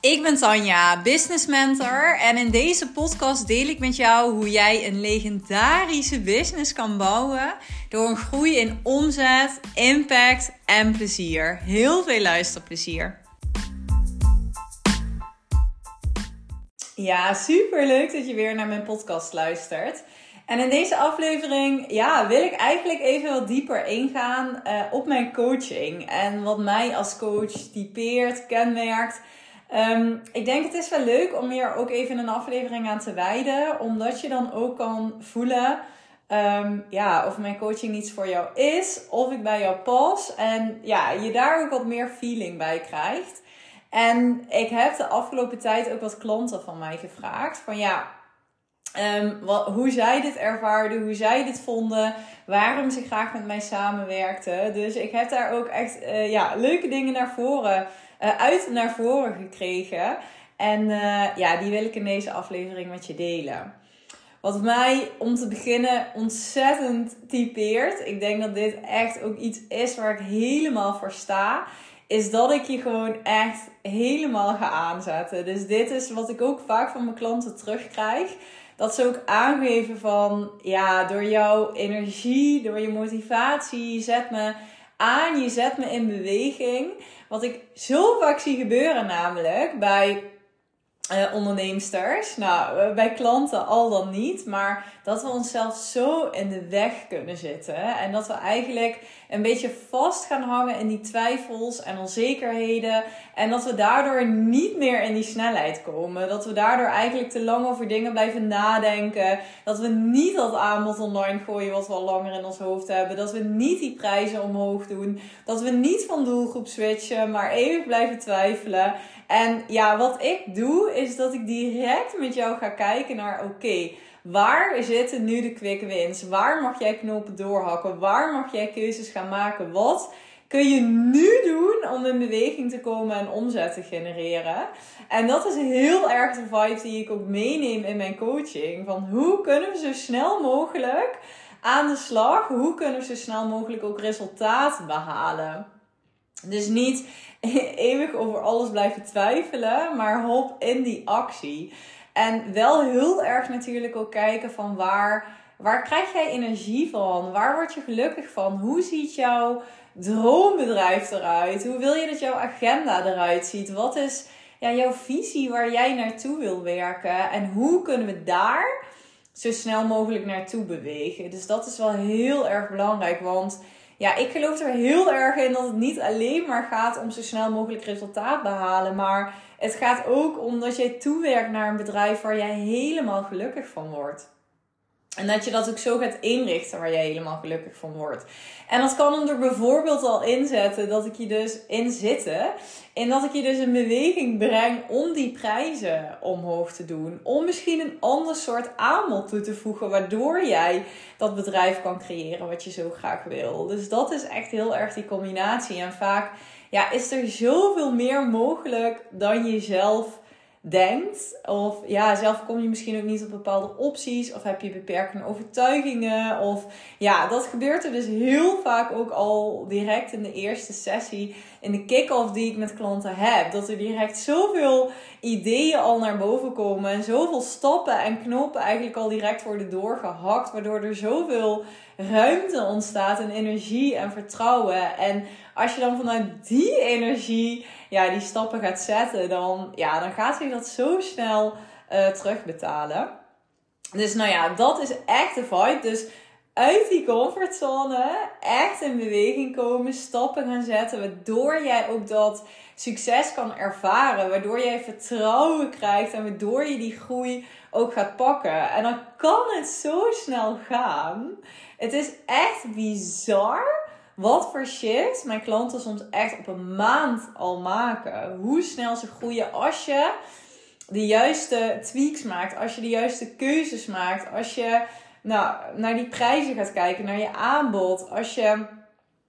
Ik ben Tanja, business mentor en in deze podcast deel ik met jou hoe jij een legendarische business kan bouwen door een groei in omzet, impact en plezier. Heel veel luisterplezier. Ja, super leuk dat je weer naar mijn podcast luistert. En in deze aflevering ja, wil ik eigenlijk even wat dieper ingaan uh, op mijn coaching en wat mij als coach typeert, kenmerkt. Um, ik denk het is wel leuk om hier ook even een aflevering aan te wijden, omdat je dan ook kan voelen um, ja, of mijn coaching iets voor jou is, of ik bij jou pas en ja, je daar ook wat meer feeling bij krijgt. En ik heb de afgelopen tijd ook wat klanten van mij gevraagd van ja, um, wat, hoe zij dit ervaarden, hoe zij dit vonden, waarom ze graag met mij samenwerkten. Dus ik heb daar ook echt uh, ja, leuke dingen naar voren uit naar voren gekregen. En uh, ja, die wil ik in deze aflevering met je delen. Wat mij om te beginnen ontzettend typeert. Ik denk dat dit echt ook iets is waar ik helemaal voor sta. Is dat ik je gewoon echt helemaal ga aanzetten. Dus dit is wat ik ook vaak van mijn klanten terugkrijg. Dat ze ook aangeven van ja, door jouw energie, door je motivatie, zet me aan, je zet me in beweging. Wat ik zo vaak zie gebeuren namelijk bij uh, onderneemsters. Nou, eh, bij klanten al dan niet. Maar dat we onszelf zo in de weg kunnen zitten. En dat we eigenlijk een beetje vast gaan hangen in die twijfels en onzekerheden. En dat we daardoor niet meer in die snelheid komen. Dat we daardoor eigenlijk te lang over dingen blijven nadenken. Dat we niet dat aanbod online gooien wat we al langer in ons hoofd hebben. Dat we niet die prijzen omhoog doen. Dat we niet van doelgroep switchen, maar eeuwig blijven twijfelen. En ja, wat ik doe, is dat ik direct met jou ga kijken naar: oké, waar zitten nu de quick wins? Waar mag jij knopen doorhakken? Waar mag jij keuzes gaan maken? Wat kun je nu doen om in beweging te komen en omzet te genereren? En dat is heel erg de vibe die ik ook meeneem in mijn coaching. Van hoe kunnen we zo snel mogelijk aan de slag? Hoe kunnen we zo snel mogelijk ook resultaat behalen? Dus niet eeuwig over alles blijven twijfelen, maar hop in die actie. En wel heel erg natuurlijk ook kijken van waar, waar krijg jij energie van? Waar word je gelukkig van? Hoe ziet jouw droombedrijf eruit? Hoe wil je dat jouw agenda eruit ziet? Wat is ja, jouw visie waar jij naartoe wil werken? En hoe kunnen we daar zo snel mogelijk naartoe bewegen? Dus dat is wel heel erg belangrijk, want ja, ik geloof er heel erg in dat het niet alleen maar gaat om zo snel mogelijk resultaat behalen. Maar het gaat ook om dat jij toewerkt naar een bedrijf waar jij helemaal gelukkig van wordt. En dat je dat ook zo gaat inrichten waar je helemaal gelukkig van wordt. En dat kan er bijvoorbeeld al inzetten dat ik je dus in zitten. En dat ik je dus in beweging breng om die prijzen omhoog te doen. Om misschien een ander soort aanbod toe te voegen. Waardoor jij dat bedrijf kan creëren wat je zo graag wil. Dus dat is echt heel erg die combinatie. En vaak ja, is er zoveel meer mogelijk dan jezelf denkt. Of ja, zelf kom je misschien ook niet op bepaalde opties. Of heb je beperkende overtuigingen. Of ja, dat gebeurt er dus heel vaak ook al direct in de eerste sessie. In de kick-off die ik met klanten heb. Dat er direct zoveel ideeën al naar boven komen. En zoveel stappen en knopen eigenlijk al direct worden doorgehakt. Waardoor er zoveel ruimte ontstaat en energie en vertrouwen. En als je dan vanuit die energie ja, die stappen gaat zetten, dan, ja, dan gaat zich dat zo snel uh, terugbetalen. Dus nou ja, dat is echt de vibe. Dus uit die comfortzone echt in beweging komen, stappen gaan zetten, waardoor jij ook dat succes kan ervaren, waardoor jij vertrouwen krijgt en waardoor je die groei ook gaat pakken. En dan kan het zo snel gaan. Het is echt bizar wat voor shit mijn klanten soms echt op een maand al maken. Hoe snel ze groeien als je de juiste tweaks maakt, als je de juiste keuzes maakt, als je nou, naar die prijzen gaat kijken, naar je aanbod, als je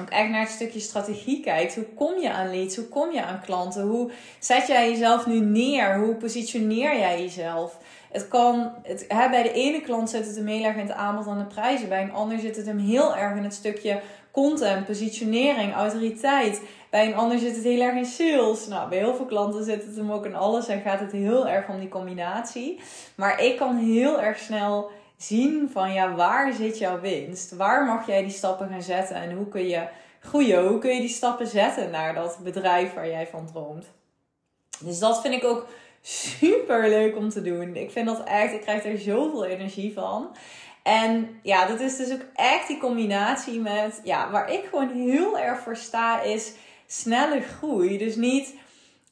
ook echt naar het stukje strategie kijkt. Hoe kom je aan leads? Hoe kom je aan klanten? Hoe zet jij jezelf nu neer? Hoe positioneer jij jezelf? Het kan, het, hè, bij de ene klant zit het hem heel erg in het aanbod aan de prijzen. Bij een ander zit het hem heel erg in het stukje content, positionering, autoriteit. Bij een ander zit het heel erg in sales. Nou, bij heel veel klanten zit het hem ook in alles en gaat het heel erg om die combinatie. Maar ik kan heel erg snel zien van ja, waar zit jouw winst? Waar mag jij die stappen gaan zetten en hoe kun je groeien? Hoe kun je die stappen zetten naar dat bedrijf waar jij van droomt? Dus dat vind ik ook super leuk om te doen. Ik vind dat echt, ik krijg er zoveel energie van. En ja, dat is dus ook echt die combinatie met, ja, waar ik gewoon heel erg voor sta, is snelle groei. Dus niet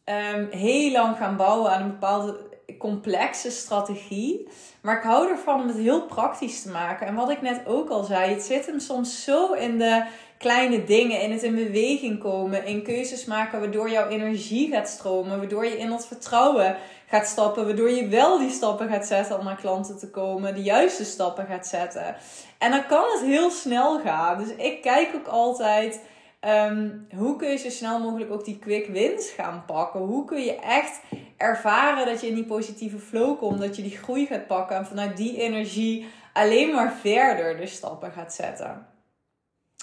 um, heel lang gaan bouwen aan een bepaalde complexe strategie. Maar ik hou ervan om het heel praktisch te maken. En wat ik net ook al zei, het zit hem soms zo in de kleine dingen, in het in beweging komen, in keuzes maken waardoor jouw energie gaat stromen, waardoor je in dat vertrouwen gaat stappen, waardoor je wel die stappen gaat zetten om naar klanten te komen, de juiste stappen gaat zetten. En dan kan het heel snel gaan. Dus ik kijk ook altijd. Ehm, hoe kun je zo snel mogelijk ook die quick wins gaan pakken? Hoe kun je echt ervaren dat je in die positieve flow komt, dat je die groei gaat pakken en vanuit die energie alleen maar verder de stappen gaat zetten?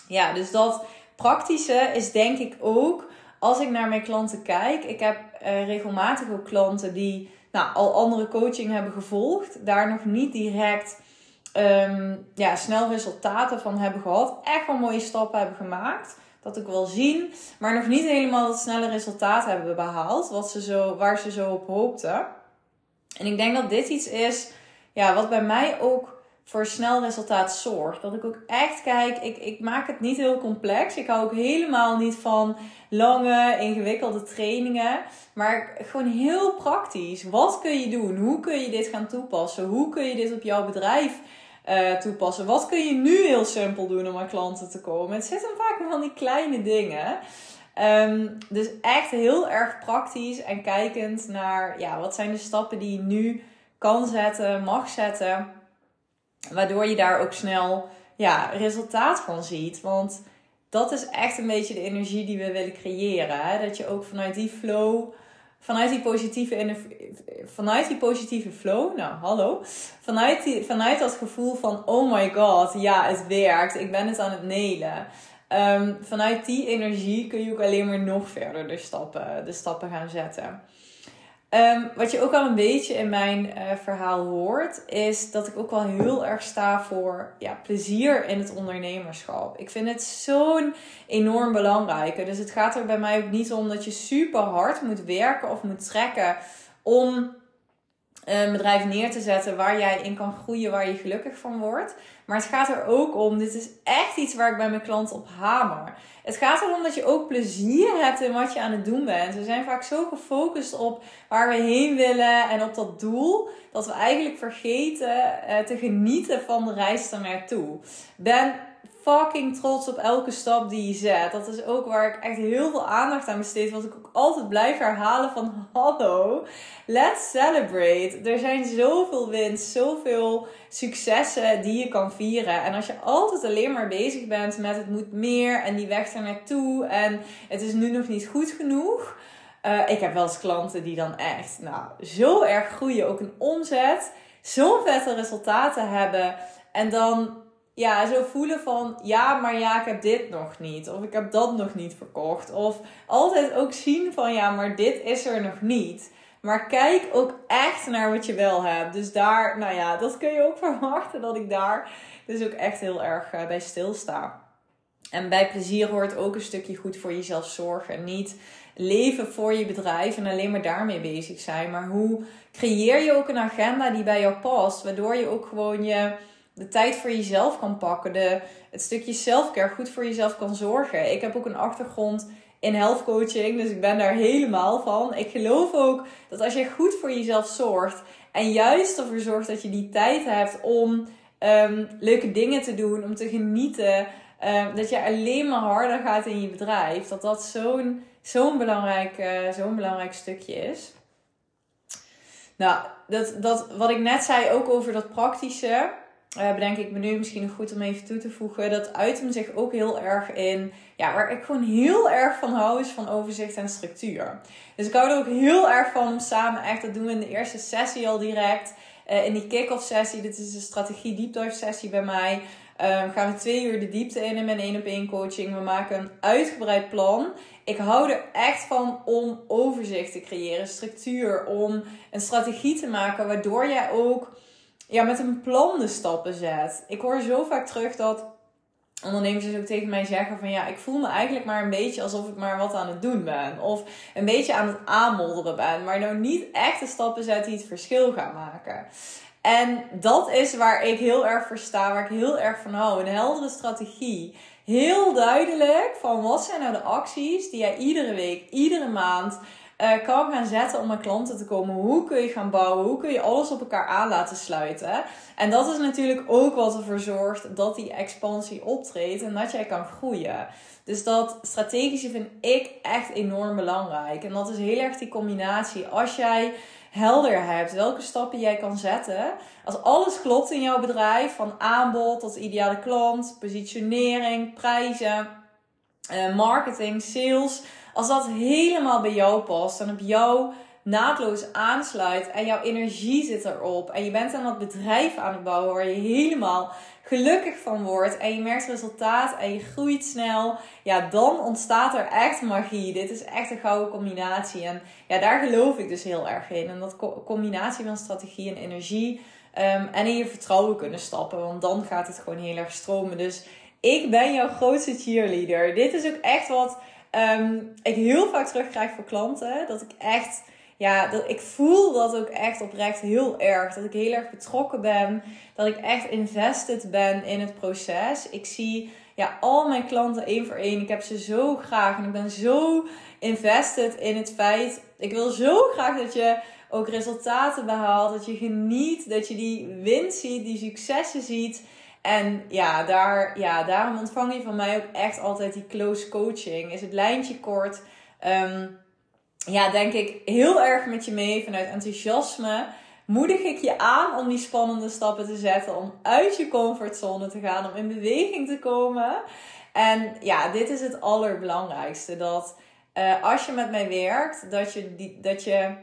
Ja, dus dat praktische is denk ik ook als ik naar mijn klanten kijk. Ik heb uh, regelmatig ook klanten die nou, al andere coaching hebben gevolgd, daar nog niet direct um, ja, snel resultaten van hebben gehad, echt wel mooie stappen hebben gemaakt. Dat ik wel zien, maar nog niet helemaal het snelle resultaat hebben behaald wat ze zo, waar ze zo op hoopten. En ik denk dat dit iets is ja, wat bij mij ook voor snel resultaat zorgt. Dat ik ook echt kijk, ik, ik maak het niet heel complex. Ik hou ook helemaal niet van lange, ingewikkelde trainingen. Maar gewoon heel praktisch. Wat kun je doen? Hoe kun je dit gaan toepassen? Hoe kun je dit op jouw bedrijf uh, toepassen? Wat kun je nu heel simpel doen om aan klanten te komen? Het zit hem vaak van die kleine dingen. Um, dus echt heel erg praktisch en kijkend naar ja, wat zijn de stappen die je nu kan zetten, mag zetten Waardoor je daar ook snel ja, resultaat van ziet. Want dat is echt een beetje de energie die we willen creëren. Hè? Dat je ook vanuit die flow, vanuit die positieve, vanuit die positieve flow, nou hallo, vanuit, die, vanuit dat gevoel van oh my god, ja het werkt, ik ben het aan het nelen. Um, vanuit die energie kun je ook alleen maar nog verder de stappen, de stappen gaan zetten. Ehm, wat je ook al een beetje in mijn uh, verhaal hoort, is dat ik ook wel heel erg sta voor ja, plezier in het ondernemerschap. Ik vind het zo'n enorm belangrijke. Dus het gaat er bij mij ook niet om dat je super hard moet werken of moet trekken om een bedrijf neer te zetten waar jij in kan groeien, waar je gelukkig van wordt. Maar het gaat er ook om, dit is echt iets waar ik bij mijn klanten op hamer. Het gaat erom dat je ook plezier hebt in wat je aan het doen bent. We zijn vaak zo gefocust op waar we heen willen en op dat doel, dat we eigenlijk vergeten eh, te genieten van de reis ernaartoe. Ben fucking trots op elke stap die je zet. Dat is ook waar ik echt heel veel aandacht aan besteed. Wat ik ook altijd blijf herhalen van hallo, let's celebrate. Er zijn zoveel winst, zoveel successen die je kan vieren. En als je altijd alleen maar bezig bent met het moet meer en die weg naartoe en het is nu nog niet goed genoeg. Uh, ik heb wel eens klanten die dan echt nou, zo erg groeien, ook een omzet, zo'n vette resultaten hebben. En dan ja, zo voelen van ja, maar ja, ik heb dit nog niet. Of ik heb dat nog niet verkocht. Of altijd ook zien van ja, maar dit is er nog niet. Maar kijk ook echt naar wat je wel hebt. Dus daar, nou ja, dat kun je ook verwachten dat ik daar dus ook echt heel erg uh, bij stilsta. En bij plezier hoort ook een stukje goed voor jezelf zorgen. Niet leven voor je bedrijf en alleen maar daarmee bezig zijn. Maar hoe creëer je ook een agenda die bij jou past. Waardoor je ook gewoon je de tijd voor jezelf kan pakken. De, het stukje selfcare goed voor jezelf kan zorgen. Ik heb ook een achtergrond in health coaching, dus ik ben daar helemaal van. Ik geloof ook dat als je goed voor jezelf zorgt en juist ervoor zorgt dat je die tijd hebt om ehm, leuke dingen te doen, om te genieten, um, dat je alleen maar harder gaat in je bedrijf, dat dat zo'n zo'n belangrijk, uh, zo'n belangrijk stukje is. Nou, dat, dat, wat ik net zei ook over dat praktische uh, bedenk ik me nu misschien goed om even toe te voegen. Dat uit hem zich ook heel erg in. Ja, waar ik gewoon heel erg van hou, is van overzicht en structuur. Dus ik hou er ook heel erg van om samen echt. Dat doen we in de eerste sessie al direct. Uh, in die kick-off sessie. Dit is een strategie deep dive sessie bij mij. Um, gaan we twee uur de diepte in in mijn één op één coaching. We maken een uitgebreid plan. Ik hou er echt van om overzicht te creëren, structuur, om een strategie te maken waardoor jij ook ja, met een plan de stappen zet. Ik hoor zo vaak terug dat ondernemers dus ook tegen mij zeggen van ja, ik voel me eigenlijk maar een beetje alsof ik maar wat aan het doen ben. Of een beetje aan het aanmodderen ben, maar nou niet echt de stappen zet die het verschil gaan maken. En dat is waar ik heel erg voor sta, waar ik heel erg van hou. Een heldere strategie. Heel duidelijk van wat zijn nou de acties die jij iedere week, iedere maand uh, kan gaan zetten om aan klanten te komen. Hoe kun je gaan bouwen? Hoe kun je alles op elkaar aan laten sluiten? En dat is natuurlijk ook wat ervoor zorgt dat die expansie optreedt en dat jij kan groeien. Dus dat strategische vind ik echt enorm belangrijk. En dat is heel erg die combinatie. Als jij helder hebt welke stappen jij kan zetten. Als alles klopt in jouw bedrijf, van aanbod tot ideale klant, positionering, prijzen, eh, marketing, sales. Als dat helemaal bij jou past en op jou naadloos aansluit en jouw energie zit erop en je bent aan dat bedrijf aan het bouwen waar je helemaal gelukkig van wordt en je merkt resultaat en je groeit snel, ja, dan ontstaat er echt magie. Dit is echt een gouden combinatie en ja, daar geloof ik dus heel erg in. En dat combinatie van strategie en energie um, en in je vertrouwen kunnen stappen, want dan gaat het gewoon heel erg stromen. Dus ik ben jouw grootste cheerleader. Dit is ook echt wat um, ik heel vaak terugkrijg voor klanten. Dat ik echt, ja, dat ik voel dat ook echt oprecht heel erg. Dat ik heel erg betrokken ben. Dat ik echt invested ben in het proces. Ik zie ja, al mijn klanten één voor één. Ik heb ze zo graag en ik ben zo invested in het feit. Ik wil zo graag dat je ook resultaten behaalt. Dat je geniet, dat je die winst ziet, die successen ziet. En ja, daar, ja, daarom ontvang je van mij ook echt altijd die close coaching. Is het lijntje kort? Um, ja, denk ik heel erg met je mee vanuit enthousiasme. Moedig ik je aan om die spannende stappen te zetten. Om uit je comfortzone te gaan. Om in beweging te komen. En ja, dit is het allerbelangrijkste. Dat uh, als je met mij werkt, dat je, die, dat je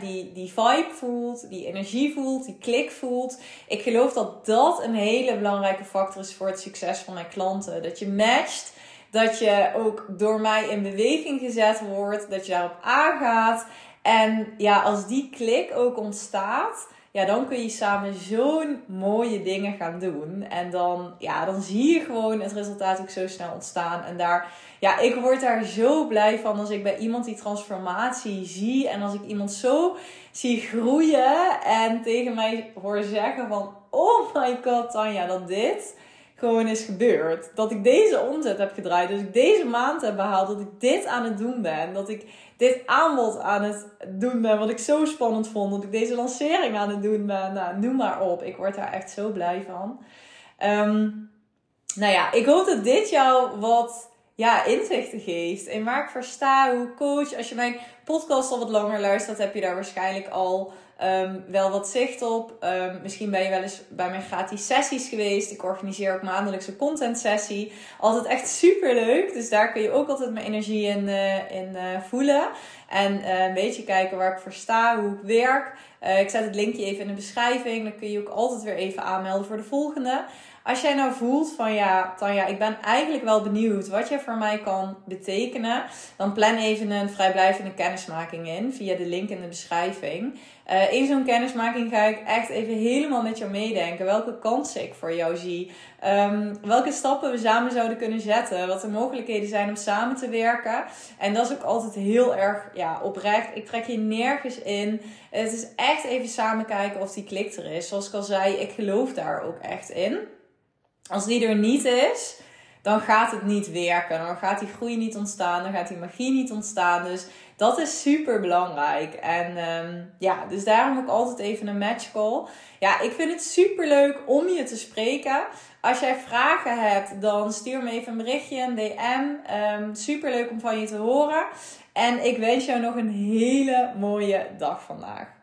die, die vibe voelt, die energie voelt, die klik voelt. Ik geloof dat dat een hele belangrijke factor is voor het succes van mijn klanten. Dat je matcht, dat je ook door mij in beweging gezet wordt, dat je daarop aangaat. En ja, als die klik ook ontstaat, ja, dan kun je samen zo'n mooie dingen gaan doen. En dan, ja, dan zie je gewoon het resultaat ook zo snel ontstaan. En daar, ja, ik word daar zo blij van als ik bij iemand die transformatie zie. En als ik iemand zo zie groeien en tegen mij hoor zeggen van, oh my god Tanja, dat dit gewoon is gebeurd. Dat ik deze omzet heb gedraaid. Dus ik deze maand heb behaald. Dat ik dit aan het doen ben. Dat ik dit aanbod aan het doen ben. Wat ik zo spannend vond. Dat ik deze lancering aan het doen ben. Nou, noem maar op. Ik word daar echt zo blij van. Um, nou ja, ik hoop dat dit jou wat ja, inzichten geeft. En waar ik voor sta, hoe coach. Als je mijn podcast al wat langer luistert, heb je daar waarschijnlijk al um, wel wat zicht op. Um, misschien ben je wel eens bij mijn gratis sessies geweest. Ik organiseer ook maandelijks een content sessie. Altijd echt super leuk. Dus daar kun je ook altijd mijn energie in, uh, in uh, voelen. En uh, een beetje kijken waar ik voor sta, hoe ik werk. ik zet het linkje even in de beschrijving. Dan kun je ook altijd weer even aanmelden voor de volgende. Als jij nou voelt van ja, Tanja, ik ben eigenlijk wel benieuwd wat jij voor mij kan betekenen, dan plan even een vrijblijvende kennismaking in via de link in de beschrijving. Uh, in zo'n kennismaking ga ik echt even helemaal met jou meedenken. Welke kansen ik voor jou zie. Um, welke stappen we samen zouden kunnen zetten. Wat de mogelijkheden zijn om samen te werken. En dat is ook altijd heel erg ja, oprecht. Ik trek je nergens in. Het is echt even samen kijken of die klik er is. Zoals ik al zei, ik geloof daar ook echt in. Als die er niet is, dan gaat het niet werken. Dan gaat die groei niet ontstaan. Dan gaat die magie niet ontstaan. Dus dat is super belangrijk. En um, ja, dus daarom ook altijd even een match call. Ja, ik vind het super leuk om je te spreken. Als jij vragen hebt, dan stuur me even een berichtje, een DM. Um, ehm, super leuk om van je te horen. En ik wens jou nog een hele mooie dag vandaag.